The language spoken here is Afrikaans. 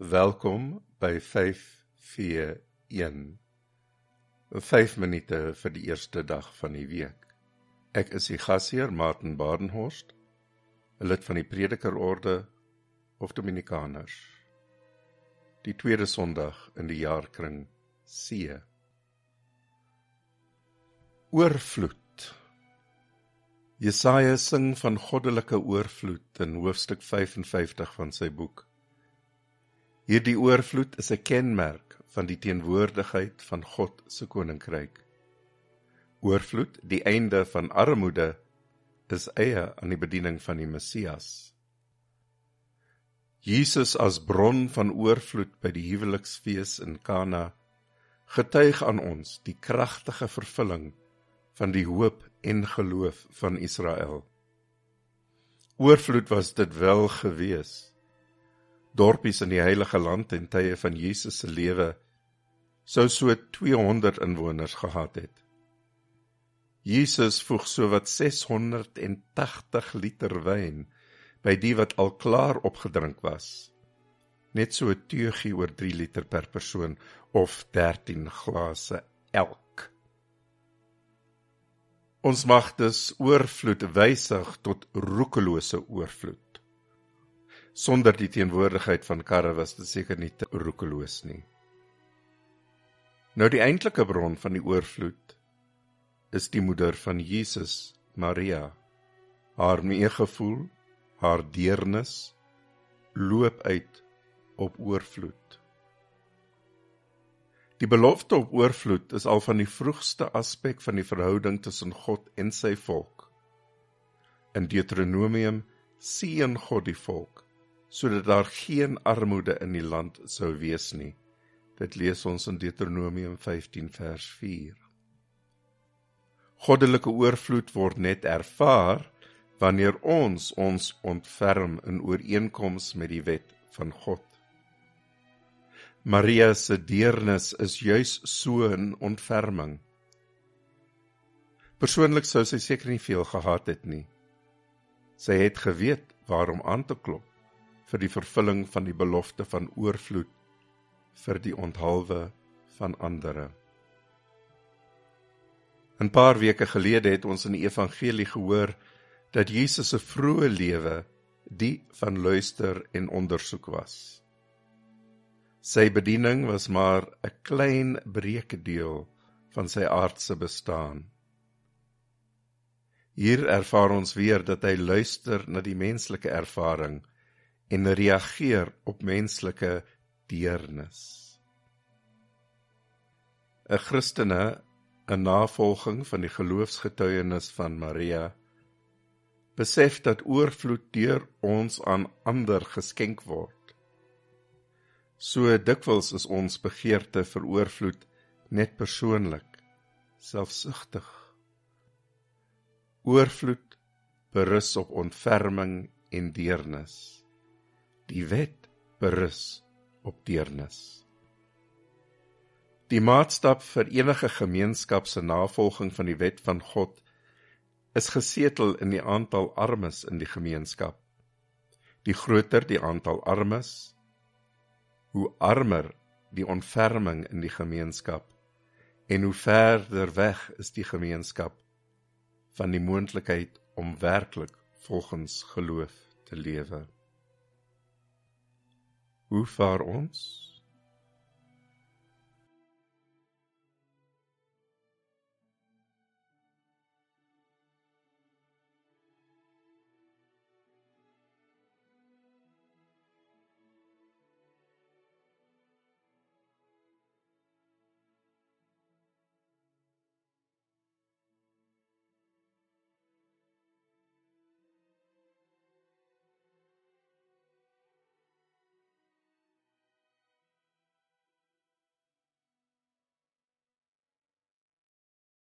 Welkom by 541. 5 minute vir die eerste dag van die week. Ek is die gasheer Martin Badenhorst, 'n lid van die Predikerorde of Dominikaners. Die tweede Sondag in die jaarkring C. Oorvloed. Jesaja sing van goddelike oorvloed in hoofstuk 55 van sy boek. Hierdie oorvloed is 'n kenmerk van die teenwoordigheid van God se koninkryk. Oorvloed, die einde van armoede, is eie aan die bediening van die Messias. Jesus as bron van oorvloed by die huweliksfees in Kana getuig aan ons die kragtige vervulling van die hoop en geloof van Israel. Oorvloed was dit wel geweest dorpies in die heilige land en tye van Jesus se lewe sou so 200 inwoners gehad het. Jesus voeg sowat 680 liter wyn by die wat al klaar opgedrink was. Net so 'n teugie oor 3 liter per persoon of 13 glase elk. Ons mag dus oorvloed wysig tot roekelose oorvloed sonder die teenwoordigheid van karre was dit seker nie te roekeloos nie. Nou die eintlike bron van die oorvloed is die moeder van Jesus, Maria. Haar meegevoel, haar deernis loop uit op oorvloed. Die belofte op oorvloed is al van die vroegste aspek van die verhouding tussen God en sy volk. In Deuteronomium sien God die volk sodat daar geen armoede in die land sou wees nie. Dit lees ons in Deuteronomium 15 vers 4. Goddelike oorvloed word net ervaar wanneer ons ons ontferm in ooreenkoms met die wet van God. Maria se deernis is juis so 'n ontferming. Persoonlik sou sy seker nie veel gehad het nie. Sy het geweet waarom aan te klop vir die vervulling van die belofte van oorvloed vir die onthaalwe van ander. 'n Paar weke gelede het ons in die evangelie gehoor dat Jesus se vroeë lewe die van luister en ondersoek was. Sy bediening was maar 'n klein breekdeel van sy aardse bestaan. Hier ervaar ons weer dat hy luister na die menslike ervaring en reageer op menslike deernis. 'n Christene in navolging van die geloofsgetuienis van Maria besef dat oorvloed deur ons aan ander geskenk word. So dikwels is ons begeerte vir oorvloed net persoonlik, selfsugtig. Oorvloed berus op ontferming en deernis. Die wet berus op deernis. Die maatstaf vir enige gemeenskap se navolging van die wet van God is gesetel in die aantal armes in die gemeenskap. Die groter die aantal armes, hoe armer die ontferming in die gemeenskap en hoe verder weg is die gemeenskap van die moontlikheid om werklik volgens geloof te lewe. Hoe vaar ons?